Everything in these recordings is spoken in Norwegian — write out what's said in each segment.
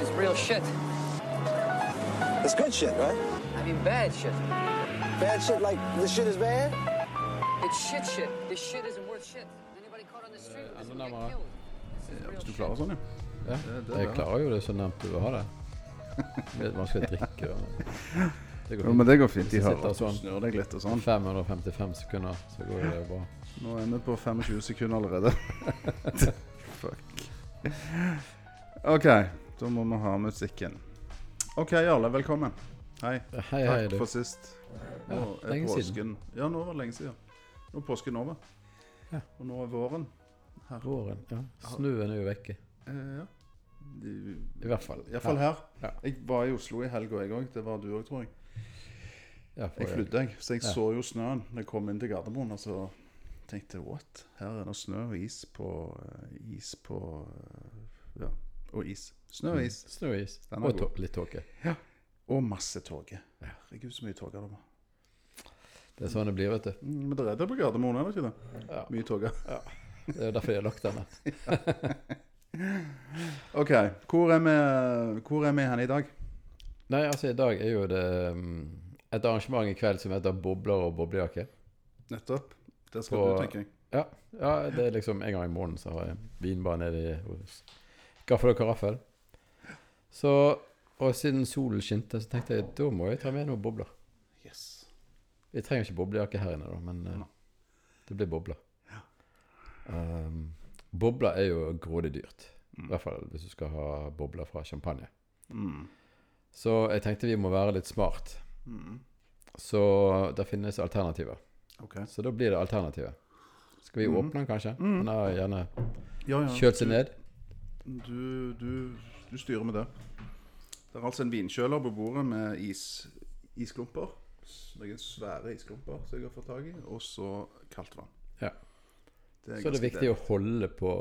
This is real shit. It's good shit, right? I mean, bad shit. Bad shit like this shit is bad? It's shit shit. This shit isn't worth shit. Anybody caught on the street uh, this enda will get killed. This is Ja, real hvis du shit. klarer sånn, ja. Ja, Det- det jeg klarer jo det så nevnt du vil ha det. Litt vanskelig å drikke. og- Det går Jo, fint. men det går fint. De hører sånn. snør deg litt og sånn. 555 sekunder, så går det bra. Nå er vi på 25 sekunder allerede. Fuck. OK, da må vi ha musikken. OK, Jarle. Velkommen. Hei. Hei, hei, Takk hei, for sist. Nå Ja, er lenge påsken siden. Ja, nå var det lenge siden. Nå er påsken over. Ja. Og nå er våren her. Våren. Ja. Snøen er jo vekke. Eh, ja. I, I hvert fall. Iallfall her. Ja. Jeg var i Oslo i helga, jeg òg. Det var du òg, tror jeg. Ja, Jeg flydde, jeg. Så jeg så jo snøen da jeg kom inn til Gardermoen. Og så tenkte jeg what? Her er det snø og is på eh, Is på eh, Ja, og is. Snø og is. Snø og is. Er Og litt tåke. Og masse tåke. Herregud, så mye tog det var. Det er sånn det blir, vet du. Mm, Men det er på Gardermoen, er det ikke det? Ja. Mye tog. Det er jo derfor jeg har lagt denne. OK. Hvor er vi, hvor er vi hen i dag? Nei, altså, i dag er jo det um, et arrangement i kveld som heter Bobler og boblejakke. Nettopp. Der skal På- du, tenker jeg. Ja, ja, det er liksom en gang i måneden så har jeg vinbar nede i hos Gaffel og raffel. Så, og siden solen skinte, så tenkte jeg da må jeg ta med noen bobler. Yes. Vi trenger ikke boblejakke her inne, da, men eh, det blir bobler. Um, bobler er jo grådig dyrt. I hvert fall hvis du skal ha bobler fra champagne. Mm. Så jeg tenkte vi må være litt smart. Mm. Så det finnes alternativer. Okay. Så da blir det alternativet. Skal vi Mhm. åpne den, kanskje? Mm. Den har gjerne Ja, ja. kjølt seg ned. Du, du, du styrer med det. Det er altså en vinkjøler på bordet med is, isklumper. Noen svære isklumper som jeg har fått tak i. Og så kaldt vann. Ja. Det Så er det ganske viktig å holde på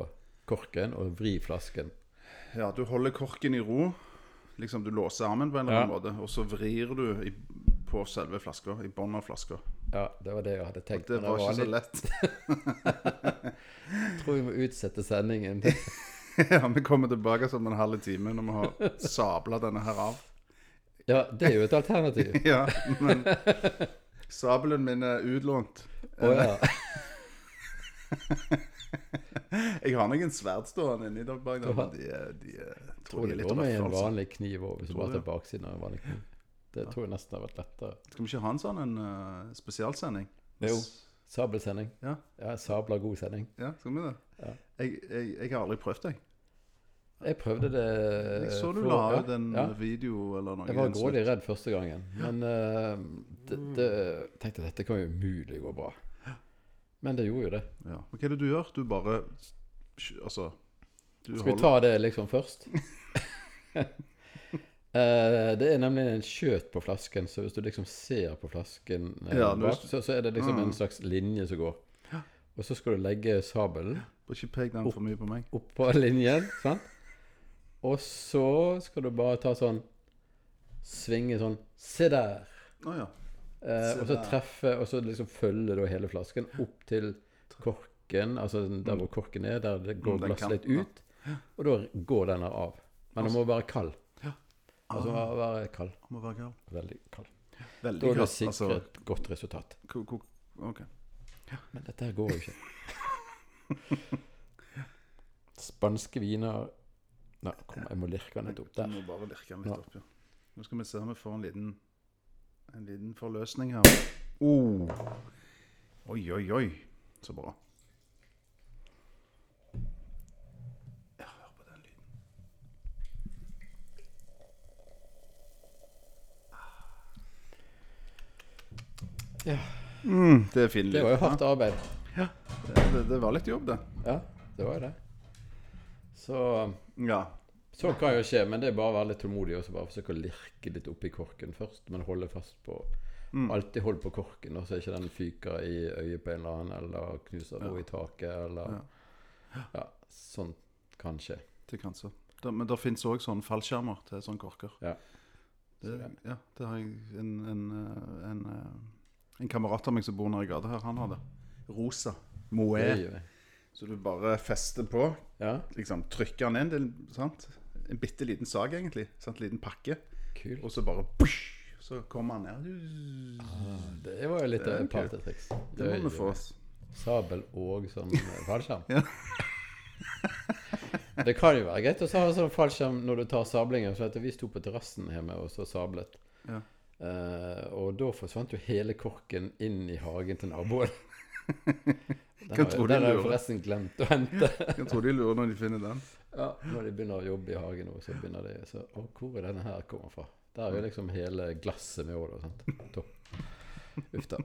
korken og vri flasken. Ja, du holder korken i ro. Liksom Du låser armen på en eller annen måte, og så vrir du i, på selve flaska. I bånn av flaska. Ja, det var det jeg hadde tenkt. Det men var ikke så litt- lett. Jeg tror vi må utsette sendingen. ja, Vi kommer tilbake som en halv time når vi har sabla denne her av. Ja, det er jo et alternativ. Ja, men sabelen min er utlånt. Å ja. Jeg har noen sverd stående inni der bak der, men de er, de er tror er det litt går med en altså. vanlig kniv òg, hvis du bare tar baksiden av en vanlig kniv. Det tror jeg nesten har vært lettere. Skal vi ikke ha en sånn en uh, spesialsending? Jo. Sabelsending. Ja. Ja, sabla god sending. Ja, skal vi det? Ja. Jeg, jeg, jeg har aldri prøvd det. Jeg prøvde det Jeg så du la ut en ja. video eller noe. Jeg var grådig redd første gangen, men uh, det, det, tenkte dette kan jo umulig gå bra. Men det gjorde jo det. Ja. Men hva er det du gjør? Du bare Altså du Skal vi ta det liksom først? uh, det er nemlig en skjøt på flasken, så hvis du liksom ser på flasken eh, Ja, bak, så, så er det liksom Mm. en slags linje som går. Og så skal du legge sabelen ikke pek den for mye på meg. oppå linjen, sant? Og så skal du bare ta sånn Svinge sånn Se der! Å ja. Eh, Se og så der. treffe, og så liksom følge da hele flasken opp til korken, altså der hvor korken er, der det går Mm, den glass litt kanten, ut. Og da går den her av. Men den må være kald. Altså Ah. må være kald. Må være kald. Veldig kald. Veldig Da er det kaldt. sikret Altså, et godt resultat. ko- ko- OK. Men dette her går jo ikke. Spanske viner Nei, kom, jeg må lirke den litt opp Du må bare lirke den Ja. litt opp, ja. Nå skal vi se om vi får en liten En liten forløsning her. Oh. Oi, oi, oi. Så bra. Ja, hør på den lyden. Ja. Mm, det er fin lyd. Det var jo hardt arbeid. Ja, det, det, det var litt jobb, det. Ja, det var jo det. Så Ja. Så kan jo skje, men det er bare å være litt tålmodig og bare forsøke å lirke litt oppi korken først. Men holde fast på Mm. Alltid hold på korken, da, så ikke den fyker i øyet på en eller annen, eller knuser noe i taket, eller Ja, sånt kan skje. Det kan så. Det, men det fins òg sånne fallskjermer til sånne korker. Ja. Det, ja, det har jeg en, en, en, eh, en kamerat av meg som bor nede i gata her, han har det. Rosa. Moe. Så du bare fester på. Ja. Liksom trykker den inn, sant? En bitte liten sag, egentlig. Sant? En liten pakke. Kult. Og så bare push, Så kommer han ned. Det var jo litt Det er kult. partytriks. Det må vi få oss. Sabel og sånn eh, fallskjerm. Ja. det kan jo være greit å ha sånn fallskjerm når du tar sablingen. For at vi sto på terrassen hjemme og så sablet. Ja. Eh, og da forsvant jo hele korken inn i hagen til naboen. Den Hva har, tror du den har jeg lurer? forresten glemt å hente. Jeg tror de lurer når de finner den. Ja, når de begynner å jobbe i hagen nå, så begynner de så, Å, hvor er denne her kommer fra? Der er jo liksom hele glasset med? Topp. Uff da.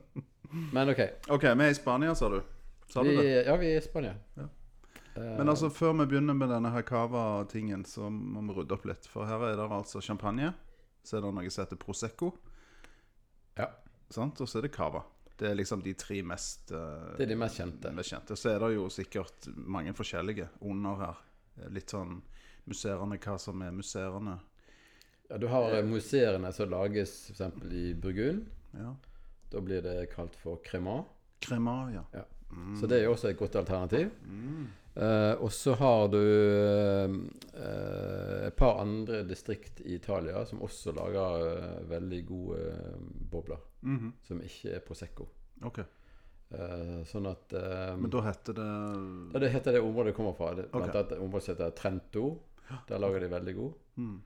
Men OK. OK, vi er i Spania, sa du? Sa du det? ja, vi er i Spania. Ja. Eh, Men altså, før vi begynner med denne her cava-tingen, så må vi rydde opp litt. For her er det altså champagne. Så er det noe som heter Prosecco. Ja. Sant? Og så er det cava. Det er liksom de tre mest, uh, Det er de mest kjente. mest kjente. Så er det jo sikkert mange forskjellige under her. Litt sånn musserende hva som er musserende. Ja, du har eh, museene som lages f.eks. i Burgund. Ja. Da blir det kalt for cremant. Crema, ja. Ja. Så det er jo også et godt alternativ. Eh, og så har du eh, eh, et par andre distrikt i Italia som også lager eh, veldig gode eh, bobler. -hmm. Som ikke er Prosecco. OK. Eh, sånn at eh, Men da heter det ja, Det heter det området det kommer fra. Det, blant annet et område som heter Trento. Der lager de veldig god. Mm.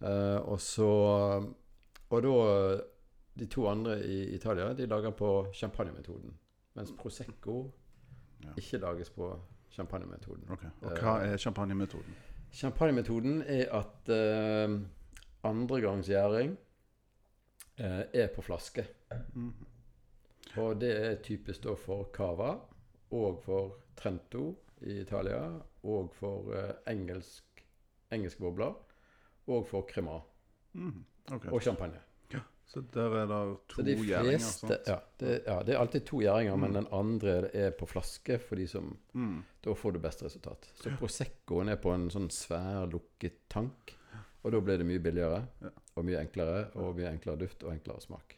Eh, og så Og da De to andre i Italia de lager på champagnemetoden. Mens Prosecco Ja. ikke lages på champagnemetoden. Okay. Og hva er champagnemetoden? Champagnemetoden er at uh, andregangsgjæring uh, er på flaske. Mhm. Og det er typisk da for cava og for Trento i Italia og for eh, engelsk, engelske bobler og for crema Mm, okay. og champagne. Så der er det to de gjæringer, sant? ja det, ja, det er alltid to gjæringer, men den andre er på flaske for de som Mm. Da får du best resultat. Så Proseccoen er på en sånn svær, lukket tank. Og da blir det mye billigere Ja. og mye enklere, og mye enklere duft og enklere smak.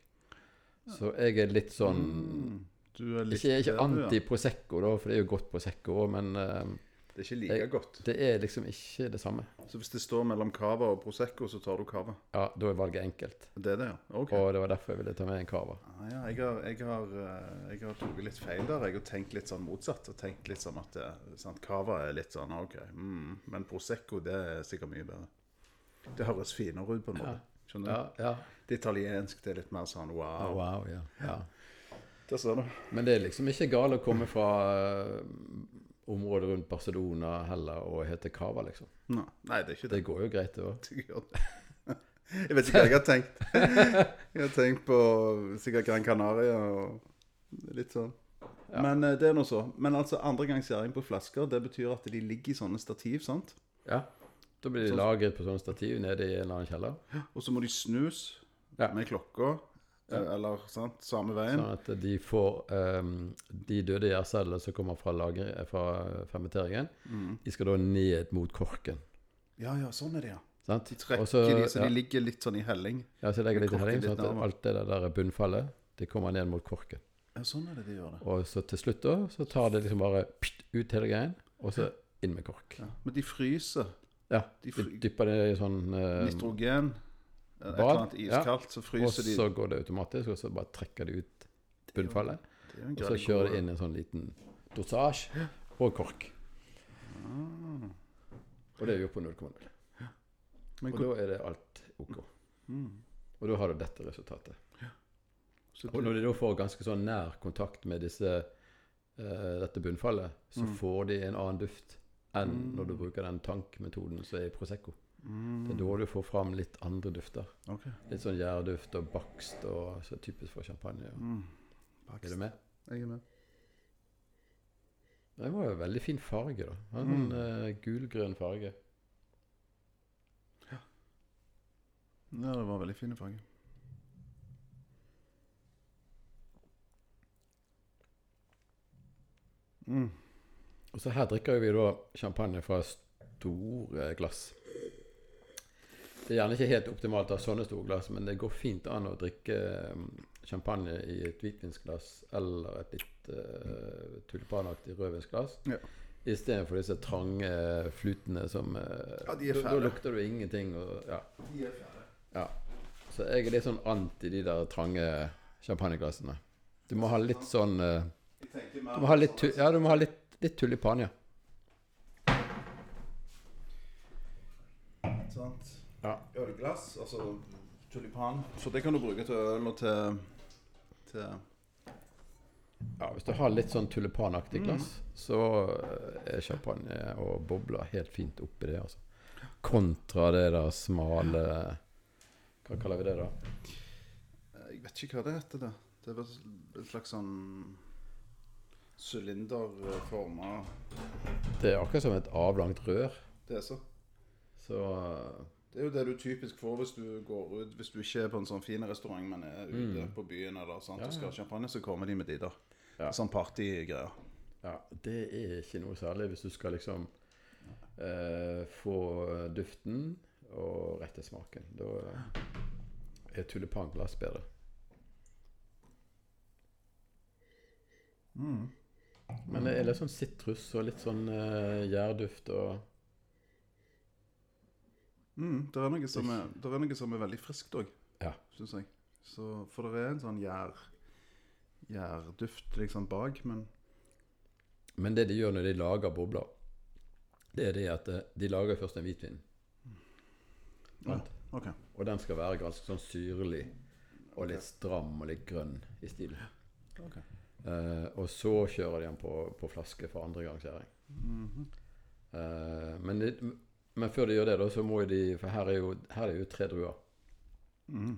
Så jeg er litt sånn Mm. Er litt Ikke, ikke ja. anti-Prosecco, da, for det er jo godt Prosecco òg, men eh, Det er ikke like Jeg- godt. det er liksom ikke det samme. Så hvis det står mellom cava og prosecco, så tar du cava? Ja, Da er valget enkelt. Det er det, ja? Ok. Og det var derfor jeg ville ta med en cava. Ah, ja, jeg har, jeg har, eh, jeg har tatt litt feil der. Jeg har tenkt litt sånn motsatt. Og tenkt litt sånn at det, sant, cava er litt sånn OK, mm, men prosecco det er sikkert mye bedre. Det høres finere ut på en måte. Skjønner du? Ja, ja. Det italiensk det er litt mer sånn Ah, wow. wow, ja, ja. Det ser du. Men det er liksom ikke galt å komme fra eh, området rundt Barcelona heller og hete cava, liksom. Nei, nei, det er ikke det. Det går jo greit, det òg. Jeg vet ikke hva jeg har tenkt. Jeg har tenkt på sikkert Gran Canaria og litt sånn. Ja. Men eh, det er nå så. Men altså andre gangs gjæring på flasker, det betyr at de ligger i sånne stativ, sant? Ja. Da blir de Sånn- lagret på sånne stativ nede i en eller annen kjeller. Og så må de snus Ja. med klokka, eh, eller sant, samme veien. Sånn at de får um, De døde gjærcellene som kommer fra, lager, fra fermenteringen, Mm. de skal da ned mot korken. Ja, ja, sånn er det, ja. Sant? De trekker Også, de, så ja. de ligger litt sånn i helling. Ja, så legger de litt i helling, sånn at alt det der bunnfallet det kommer ned mot korken. Ja, sånn er det de gjør det. Og så til slutt da, så tar det liksom bare ut hele greien, og så inn med kork. Ja. Men de fryser. Ja, De dypper det i sånn eh, Nitrogen. Et eller annet iskaldt, så fryser de. Og så går det automatisk, og så bare trekker de ut bunnfallet. Det Og så kjører de inn en sånn liten dosasje og kork. Ah. Og det er gjort på 0,0. Ja. Og da er det alt OK. Mm. Og da har du dette resultatet. Så Og når de da får ganske sånn nær kontakt med disse, uh, dette bunnfallet, så Mm. får de en annen duft enn når du bruker den tankmetoden som er i Prosecco. Mm. Det er da du får fram litt andre dufter. Okay. Litt sånn gjærduft og bakst og så typisk for champagne. Mm. Er du med? Jeg er med. Det var jo veldig fin farge, da. En Mm. eh, gulgrønn farge. Ja, det var veldig fine farger. Mm. Og så her drikker vi da champagne fra store glass. Det er gjerne ikke helt optimalt å ha sånne store glass, men det går fint an å drikke mm, champagne i et hvitvinsglass eller et litt uh, tulipanaktig rødvinsglass. Ja. Istedenfor disse trange flutene som eh, Ja, de er da, da lukter du ingenting. Og, ja. De er fæle. ja. Så jeg er litt sånn anti de der trange champagneglassene. Du må ha litt sånn uh, Du må ha litt, ja, du må ha litt, litt tulipan, ja. Sant? Ja. Ølglass, altså tulipan. Så det kan du bruke til øl og til, til ja. Hvis du har litt sånn tulipanaktig glass, så eh, er champagne og bobler helt fint oppi det. altså. Kontra det der smale Hva kaller vi det, da? Jeg vet ikke hva det heter. det Det er et slags sånn sylinderforma Det er akkurat som et avlangt rør. Det er så. Så eh, Det er jo det du typisk får hvis du går ut Hvis du ikke er på en sånn fin restaurant, men er ute på byen eller sånt, Mm. Ja, og skal ha champagne, så kommer de med de der. Ja. Sånn partygreier. ja, det er ikke noe særlig hvis du skal liksom eh, få duften og rette smaken. Da er tulipanglass bedre. Men det er litt sånn sitrus og litt sånn uh, gjærduft og Mm, det, er noe som er, det er noe som er veldig friskt òg, Ja. syns jeg. Så, for det er en sånn gjær gjærduft liksom bak, men Men det de gjør når de lager bobler, det er det at eh, de lager først en hvitvin. Ja, okay. Og den skal være ganske sånn syrlig og litt stram og litt grønn i stilen. ok. Eh, og så kjører de den på, på flaske for andre gangs gjæring. Eh, men, de- men før de gjør det, da, så må de For her er jo, her er jo tre druer.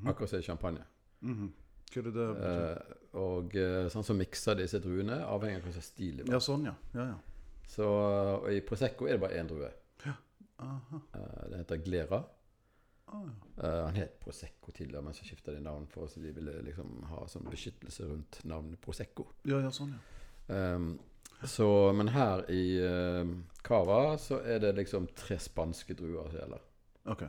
Akkurat som i champagne. Mhm. Hva er det det betyr? Eh, og sånn så mikser disse druene, avhengig av hva slags stil de Ja, sånn, ja. Ja, ja. Så og i Prosecco er det bare én drue. Aha. Eh, det heter Glera. Ah, Eh, han het Prosecco tidligere, men så skifta de navn for oss. De ville liksom ha sånn beskyttelse rundt navnet Prosecco. ja, ja, sånn, ja. Um, så, men her i uh, Cava så er det liksom tre spanske druer som gjelder. OK.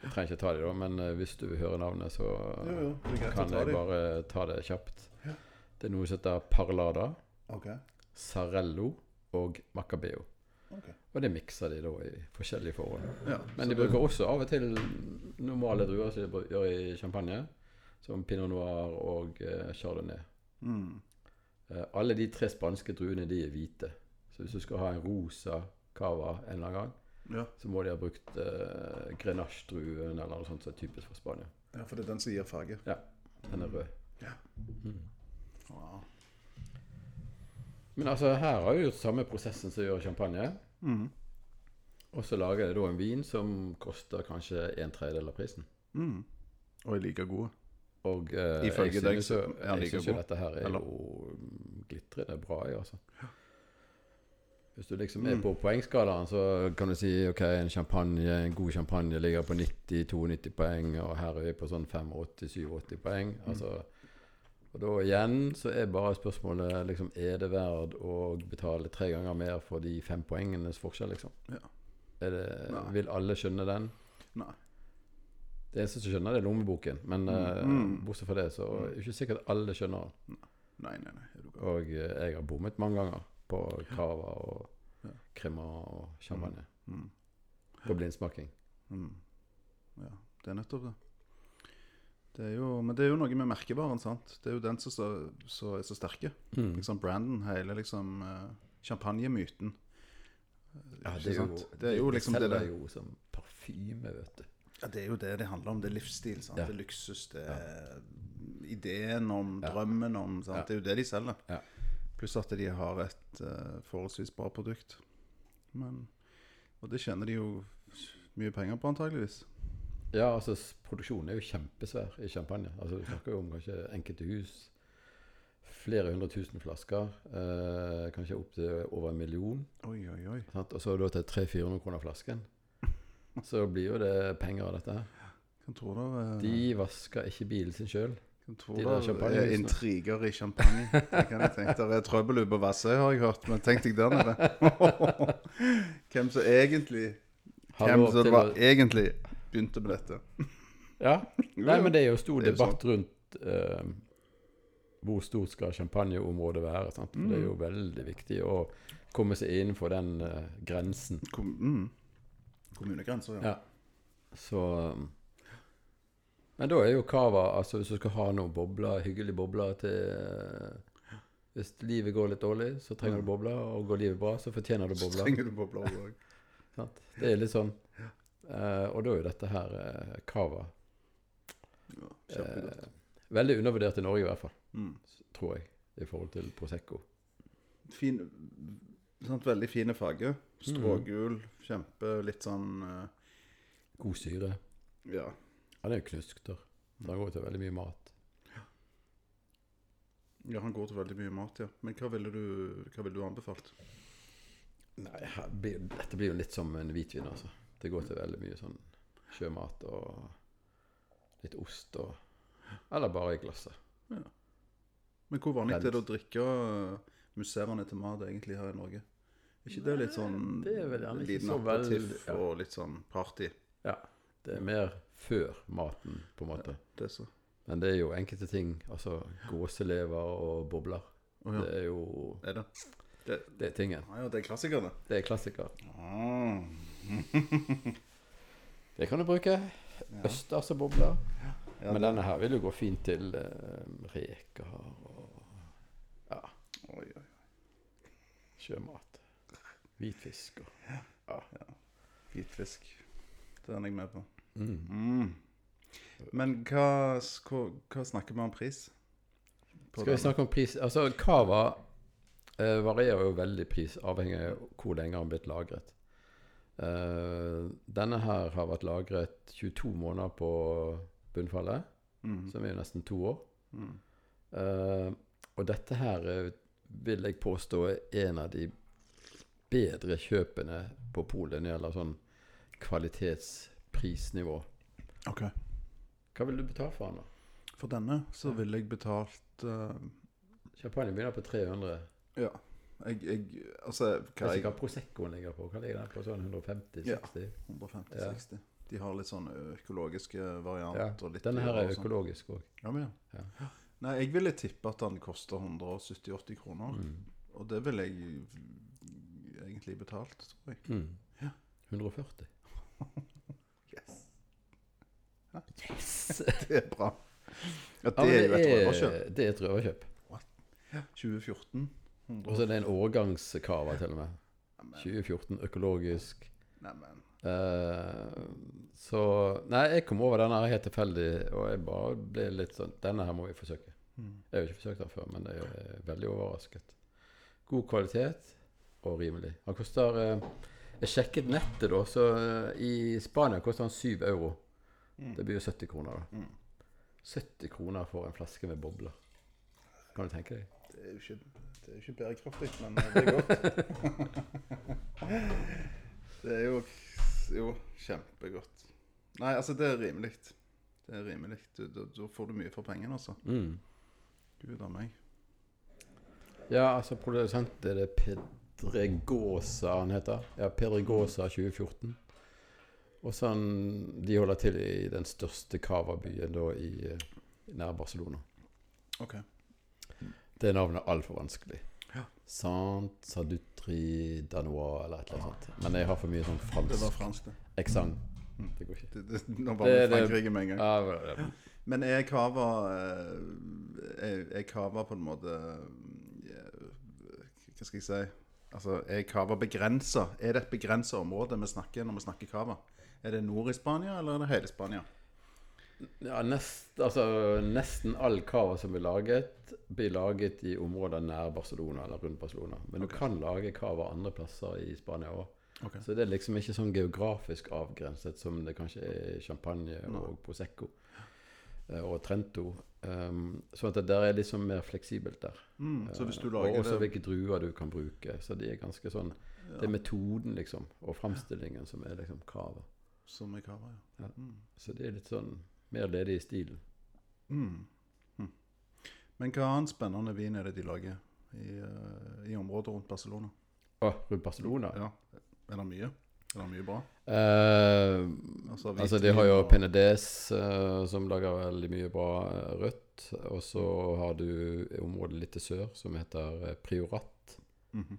Jeg trenger ikke ta dem, da, men uh, hvis du hører navnet, så Jo, jo, kan jeg bare ta det kjapt. Ja. Det er noe som heter Parlada, okay. Sarello og Macabeo. Ok. Og det mikser de da i forskjellige forhold. Ja, Men de de det- bruker også av og til normale druer som de gjør i champagne. Som pinot noir og eh, chardonnay. Mm. Eh, alle de tre spanske druene de er hvite. Så hvis du skal ha en rosa cava en eller annen gang, Ja. så må de ha brukt eh, grenache-druen eller noe sånt som er typisk for Spania. ja, for det er den som gir farge. Ja, den er rød. Wow. Men altså, her har vi gjort samme prosessen som gjør champagne. Mm. Og så lager jeg da en vin som koster kanskje en tredjedel av prisen. Mm. Og er like god. Og eh, Ifølge deg synes er den like god. jeg syns jo dette her er eller? jo mm, glitrende bra, i, altså. Hvis du liksom er på poengskalaen, så kan du si ok, en champagne, en god champagne ligger på 90-92 poeng, og her er vi på sånn 85-87 poeng. Altså, og da igjen så er bare spørsmålet liksom, er det verdt å betale tre ganger mer for de fem poengenes forskjell, liksom? Ja. Det, vil alle skjønne den? Nei. Det eneste som skjønner, det er lommeboken. Men mm. uh, bortsett fra det, så er det ikke sikkert alle skjønner den. Nei, nei, nei. Og uh, jeg har bommet mange ganger på cava og Ja. crema og champagne. Mm. På blindsmaking. Mm. Ja, det er nettopp det. Det er jo, men det er jo noe med merkevaren, sant. Det er jo den som så- så er så sterke. Mm. Liksom Brandon, hele liksom eh, champagnemyten. Ja, Ikke det er jo. Det er jo liksom det selger jo som parfyme, vet du. Ja, det er jo det det handler om. Det er livsstil. sant? Ja. Det er luksus. Det er ideen om, drømmen om. sant? Ja. Det er jo det de selger. Ja. Pluss at de har et uh, forholdsvis bra produkt. Men, og det tjener de jo mye penger på, antageligvis. Ja, altså produksjonen er jo kjempesvær i champagne. Altså Du snakker jo om kanskje enkelte hus. Flere hundre tusen flasker. Eh, kanskje opptil over en million. Oi, oi, oi. Sant? Og så da til 300-400 kroner flasken. Så blir jo det penger av dette her. Kan tro det er, De vasker ikke bilen sin sjøl. de det er intriger i champagne. Det kan jeg tenke. Det er trøbbel ute på Vassøy, har jeg hørt. Men tenk deg der nede. Hvem som egentlig Hvem som det var egentlig begynte med dette. Ja. Nei, men det er jo stor debatt rundt eh, hvor stort skal champagneområdet være? Sant? For Det er jo veldig viktig å komme seg innenfor den eh, grensen. Kom, mm. Kommunegrenser, ja. Ja. Så um, Men da er jo cava Altså hvis du skal ha noen bobler, hyggelige bobler til eh, Hvis livet går litt dårlig, så trenger du bobler. Og går livet bra, så fortjener du bobler. Så trenger du bobler òg. Det er litt sånn. Eh, og da er jo dette her eh, cava Ja, kjempegodt. eh, veldig undervurdert i Norge, i hvert fall. Mm. Tror jeg. I forhold til Prosecco. Fin, sant, veldig fine farger. Strågul, kjempe, litt sånn uh, God syre. Ja. Han er jo knusktørr. Så han går til veldig mye mat. ja, han går til veldig mye mat, ja. Men hva ville du, hva ville du anbefalt? Nei, blir, dette blir jo litt som en hvitvin, altså. Det går til veldig mye sånn sjømat og litt ost og Eller bare i glasset. Men hvor vanlig er det å drikke musserende til mat egentlig her i Norge? Er ikke det litt sånn det er vel gjerne liten aperitiff ja. og litt sånn party? Ja. Det er mer før maten, på en måte. Det er så. Men det er jo enkelte ting. Altså gåselever og bobler. Oh, ja. Det er jo Er det? Det, Det er tingen. Ah, ja, det er klassikerne? det. Det er klassiker. Ah. Det kan du bruke. Østers og bobler. Ja, Men denne her vil jo gå fint til uh, reker og ja, Oi, oi. sjømat. Hvitfisk og Hvitfisk. Det er jeg med på. mm. Mm. Men hva, hva, hva snakker vi om pris? På Skal vi snakke om pris? Altså, cava eh, varierer jo veldig pris, avhengig av hvor lenge den har blitt lagret. Eh, denne her har vært lagret 22 måneder på bunnfallet, Mm. som er jo nesten to år. Mm. Eh, og dette her eh, vil jeg påstå er en av de bedre kjøpene på polet når det gjelder sånn kvalitetsprisnivå. Ok. Hva vil du betale for den, da? For denne så ville jeg betalt uh... Champagne begynner på 300. Ja. Jeg, jeg Altså, hva jeg hva Proseccoen ligger på. Hva ligger den på? Sånn 150-60? Ja. Ja. 150-60. De har litt sånn økologiske Ja. og litt Denne her er sånn. økologisk òg. Ja, men ja. Ja. Nei, jeg ville tippe at den koster 170-80 kroner. Mm. Og det ville jeg egentlig betalt, tror jeg. Mm. Ja. 140. Yes. Yes! Det er bra. Ja, Ja, det er jo et røverkjøp. Det er et røverkjøp. 2014. 100. Og så er det en årgangskava til og med. Neimen, 2014 økologisk. neimen. Eh, så Nei, jeg kom over denne her helt tilfeldig, og jeg bare ble litt sånn Denne her må vi forsøke. Mm. Jeg har jo ikke forsøkt den før, men jeg er veldig overrasket. God kvalitet og rimelig. Han koster eh, Jeg sjekket nettet, da, så eh, i Spania koster han 7 euro. Mm. Det blir jo 70 kroner, da. Mm. 70 kroner for en flaske med bobler. Kan du tenke deg? Det er jo ikke, det er ikke bærekraftig, men eh, det er godt. det er jo, jo kjempegodt. Nei, altså, det er rimelig. Det er rimelig. Da da får du mye for pengene, altså. Mm. Gud a meg. Ja, altså produsent er det Pedregosa han heter. Ja, Pedregosa 2014. Og sånn, De holder til i den største cava-byen da i eh, nær Barcelona. OK. Det navnet er altfor vanskelig. Ja. Sant Sadutri Danois eller et eller annet sånt. Men jeg har for mye sånn fransk Det var fransk det. eksang. Mm. Det går ikke. det, det nå var vi i Frankrike med en gang. Ja, ja. Men er cava eh, Er, cava på en måte eh, Hva skal jeg si Altså, Er cava begrensa? Er det et begrensa område vi snakker når vi snakker cava? Er det nord i Spania, eller er det hele Spania? Ja, nest, altså, nesten all cava som blir laget, blir laget i områder nær Barcelona eller rundt Barcelona. Men okay. du kan lage cava andre plasser i Spania òg. Okay. Så det er liksom ikke sånn geografisk avgrenset som det kanskje er Champagne no. og Prosecco eh, og Trento. Um, så at det der er liksom mer fleksibelt der. Mm, så hvis du Eh, lager og også hvilke druer du kan bruke. Så de er ganske sånn Det er metoden, liksom, og framstillingen som er liksom kravet. som er cava, ja. Ja. Mm. Så det er litt sånn mer ledig i stilen. Mm. Mm. Men hva annen spennende vin er det de lager i, eh, i området rundt Barcelona? Å, rundt Barcelona? Ja. Er det mye? Er det mye bra? Uh, Altså, altså, de har jo og- Penedès, uh, som lager veldig mye bra rødt. Og så har du området litt til sør som heter Priorat. Priorat. -hmm.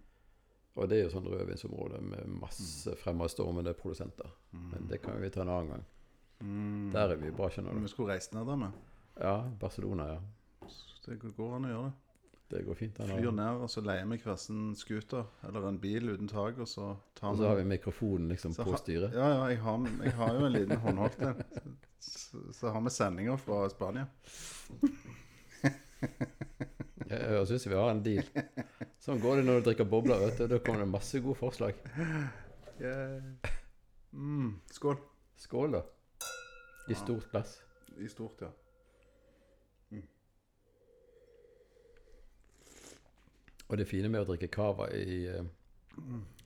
Og det er jo sånn rødvinsområde med masse fremadstormende produsenter. Men det kan vi ta en annen gang. Mm. Der er vi bra, skjønner Vi du. skulle reist ned der med. Ja, Barcelona, ja. Det går an å gjøre det. Det går fint. Flyr har- ned, og så leier vi hver sin scooter eller en bil uten tak, og så tar Og så har vi mikrofonen liksom på styret. Ja, ja, jeg har, jeg har jo en liten håndholdt en. Så, så har vi sendinger fra Spania. Jeg, jeg syns vi har en deal. Sånn går det når du drikker bobler. vet du. Da kommer det masse gode forslag. Mm, skål. Skål, da. I stort glass. I stort, ja. Og det fine med å drikke cava i eh,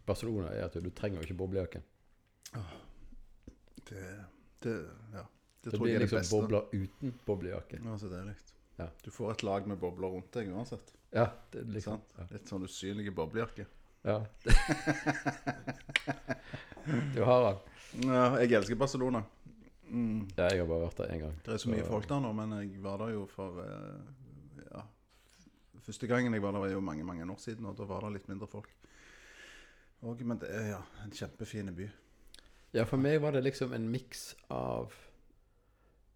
Barcelona er at du trenger jo ikke boblejakke. Det, det, ja. det, Det tror blir jeg er det liksom beste. bobler uten boblejakke. Ja, så deilig. Ja. Du får et lag med bobler rundt deg uansett. Ja, det er liksom ja. Litt sånn usynlige boblejakke. ja. Du har den. Ja, jeg elsker Barcelona. Mm. Ja, jeg har bare vært der én gang. Det er så mye folk der nå, men jeg var der jo for eh, ja, Første gangen jeg var der, var jo mange mange år siden, og da var det litt mindre folk. Og, men det er ja, en kjempefin by. Ja, for meg var det liksom en miks av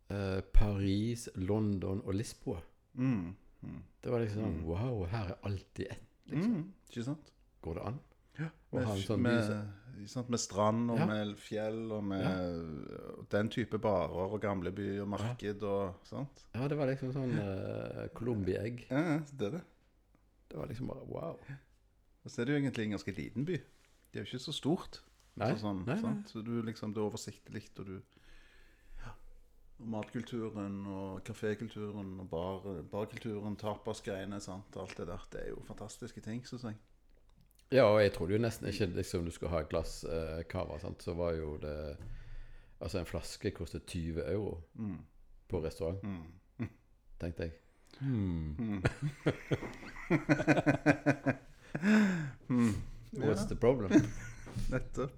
eh, Paris, London og Lisboa. Mm. Mm. Det var liksom sånn Wow, her er alltid ett. Liksom. Mm. Ikke sant? Går det an? Ja, en sånn by med, sant? med strand og Ja. med fjell og med den type barer og gamleby og marked og sånt. Ja, det var liksom sånn uh, Colombi-egg. Ja, ja, det er det. Det var liksom bare wow. Og så er det jo egentlig en ganske liten by. Det er jo ikke så stort. Nei, Så sånn, nei, nei. Så du liksom, det er oversiktlig, og du. Og matkulturen og kafékulturen og bar, barkulturen, tapasgreiene, sant. Alt det der. Det er jo fantastiske ting, syns jeg. Ja, og jeg trodde jo nesten ikke liksom du skulle ha et glass eh, cava. Så var jo det Altså, en flaske kostet 20 euro Mm. på restaurant, Mm. tenkte jeg. Hmm. What's the problem? Nettopp.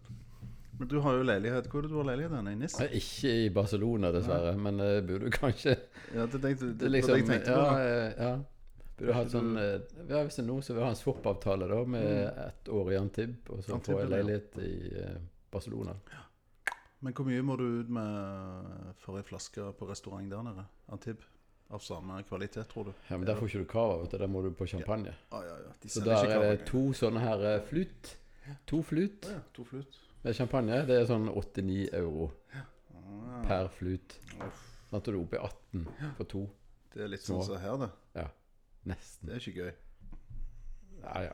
Men du har jo leilighet. Hvor er du har leilighet hen? I NIS? Ikke i Barcelona, dessverre, men uh, burde kanskje Ja, det, tenkte, det, Det liksom det tenkte ja, eh, ja. Burde hatt sånn eh, ja, Hvis det er noe, så vil ha en swap-avtale da med ett år i Antib, og så få får jeg ja. leilighet i Barcelona. Barcelona. Men hvor mye må du ut med for ei flaske på restaurant der nede? Antib? Av samme kvalitet, tror du? Ja, Men der får ikke du cava, vet du. Der må du på champagne. Ah, ja, ja. De Så der er det to sånne her eh, flut. To flut Ah, Ja, to flut. med champagne. Det er sånn 89 euro Ah, per flut. Sånn at du er oppe i 18 for to. Det er litt sånn som så her, det. Ja. Nesten. Det er ikke gøy. Ja, ja.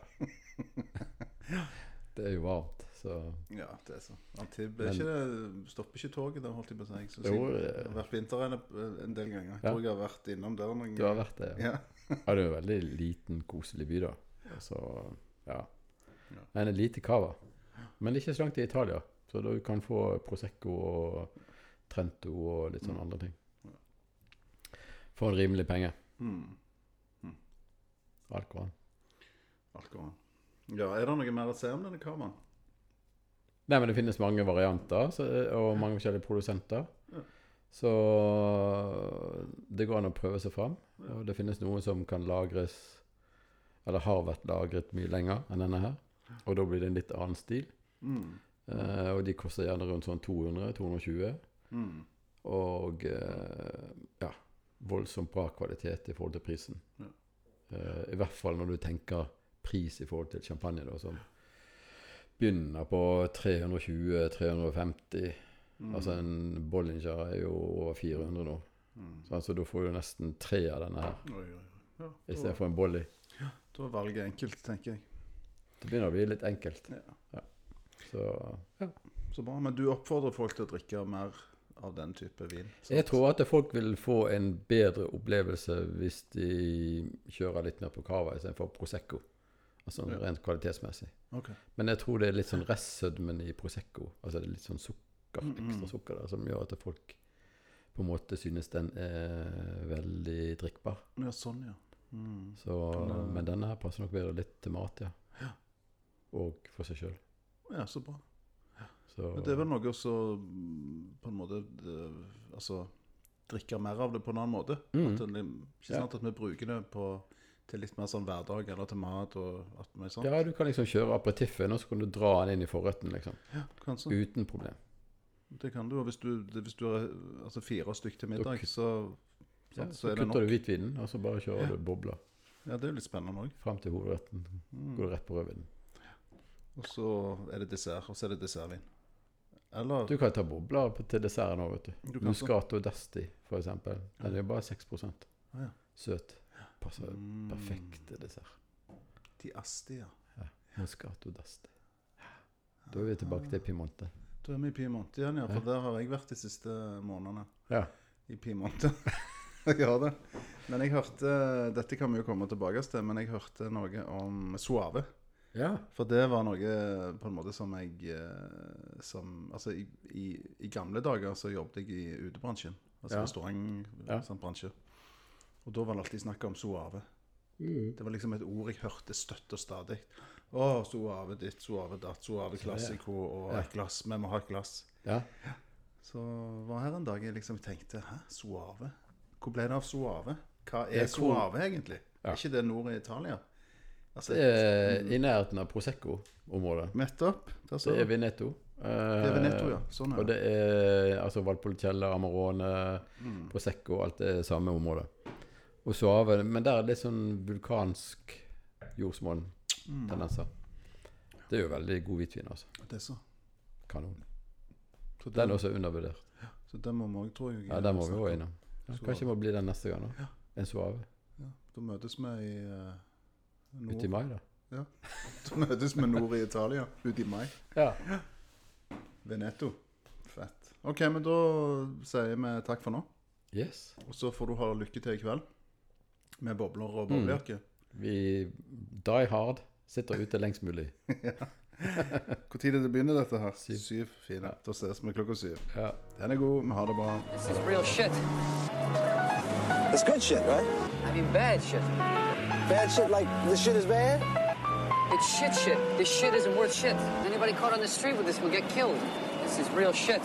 Det er jo varmt, så Ja, det er så. Antib er Men- ikke det, Stopper ikke toget der, holdt jeg på å si. Jeg, synes Jo, jeg, det- jeg har vært på interrennet en del ganger. Jeg Ja. tror jeg har vært innom der noen du har vært det. Ja. Ja. Ja, det er jo en veldig liten, koselig by, da. Så ja. En lite cava. Men ikke så langt i Italia. Så du kan få Prosecco og Trento og litt sånn andre ting. For en rimelig penge. Hmm. Går an. Ja, er det noe mer å se om denne cavaen? Nei, men det finnes mange varianter så, og mange forskjellige produsenter. Ja. Så det går an å prøve seg fram. Og det finnes noen som kan lagres Eller har vært lagret mye lenger enn denne her. Og da blir det en litt annen stil. Mm. Eh, og de koster gjerne rundt sånn 200-220. Mm. Og eh, ja, voldsomt bra kvalitet i forhold til prisen. Ja. Eh, I hvert fall når du tenker pris i forhold til champagne, da, som begynner på 320-350. Mm. Altså en Bollinger er jo over 400 nå. Mm. Så altså, da får du nesten tre av denne her Oi, oi, oi. Ja, i stedet for en Bolly. da er valget enkelt, tenker jeg. Det begynner å bli litt enkelt. Ja. Så ja. Så bra. Men du oppfordrer folk til å drikke mer av den type vin? Så. Jeg tror at folk vil få en bedre opplevelse hvis de kjører litt mer på cava istedenfor Prosecco. Altså Ja. rent kvalitetsmessig. Okay. Men jeg tror det er litt sånn restsødmen i Prosecco. Altså det er litt sånn sukker, Mm, mm. ekstra sukker der, som gjør at folk på en måte synes den er veldig drikkbar. Ja, sånn, ja. Mm. Så, men denne passer nok bedre litt til mat, ja. Ja. Og for seg sjøl. Ja, så bra. Så Men det er vel noe også mm, på en måte det, Altså drikke mer av det på en annen måte. At det, ikke sant at vi bruker det på, til litt mer sånn hverdag, eller til mat og alt mulig sånt. Ja, du kan liksom kjøre aperitiffen, og så kan du dra den inn i forretten, liksom. Kanskje. Uten problem. Det kan du. Og hvis du, det, hvis du har altså fire stykk til middag, så, Ja, sant, så så er det kutter du hvitvinen, og så bare kjører du bobler Ja, det er jo litt spennende òg. frem til hovedretten. Går du rett på rødvinen. Og så er det dessert, og så er det dessertvin. Eller Du kan ta bobler på- til desserten òg, vet du. Du kan Muscato d'Asti, for eksempel. Den er bare 6 ja. Søt. Passer Mm. perfekt til dessert. de Asti, ja. Muscato d'Asti. Da er vi tilbake til Piemonte. Da er vi i Piemonte igjen, ja. For der har jeg vært de siste månedene. Ja. I Piemonte. jeg har det. Men jeg hørte Dette kan vi jo komme tilbake til, men jeg hørte noe om Suave. Ja. For det var noe på en måte som jeg eh, som, Altså, i, i, i gamle dager så jobbet jeg i utebransjen. Altså Ja. restaurantbransje. Ja. Sånn og da var det alltid snakk om Suave. Det var liksom et ord jeg hørte støtt og stadig. Å, Suave ditt, Suave datt, Suave klassiko og et glass. Vi må ha et glass. ja. Så var her en dag jeg liksom tenkte Hæ, Suave? Hvor ble det av Suave? Hva er er soave, egentlig? Er ikke det nord i Italia? Altså, Det er i nærheten av Prosecco-området. Nettopp. Det er Vinetto. Det er Veneto, ja. Sånn er Og det. det er altså Valpolicella, Amarone, Mm. Prosecco, alt det samme området. Og Suave Men der er det sånn vulkansk jordsmonn-tendenser. Mm. Det er jo veldig god hvitvin, altså. Det er så. Kanon. Så Den den, er også undervurdert. så den må vi òg, tror jeg. Ja, den må vi òg innom. Ja, kanskje må bli den neste gang, da. En Suave. Ja, da møtes vi i uh, nord. Ute i mai, da. Ja. Så møtes vi nord i Italia. Ute i mai. Ja. Veneto. Fett. OK, men da sier vi takk for nå. Yes. Og så får du ha lykke til i kveld. Med bobler og boblejakke. Vi die hard. Sitter ute lengst mulig. Når tid er det begynner dette her? Syv. Syv. Fine. Da ses vi klokka syv. Ja. Den er god. Vi har det bra. This is real shit. It's good shit, right? I mean, bad shit. Bad shit like this shit is bad? It's shit shit. This shit isn't worth shit. Anybody caught on the street with this will get killed. This is real shit.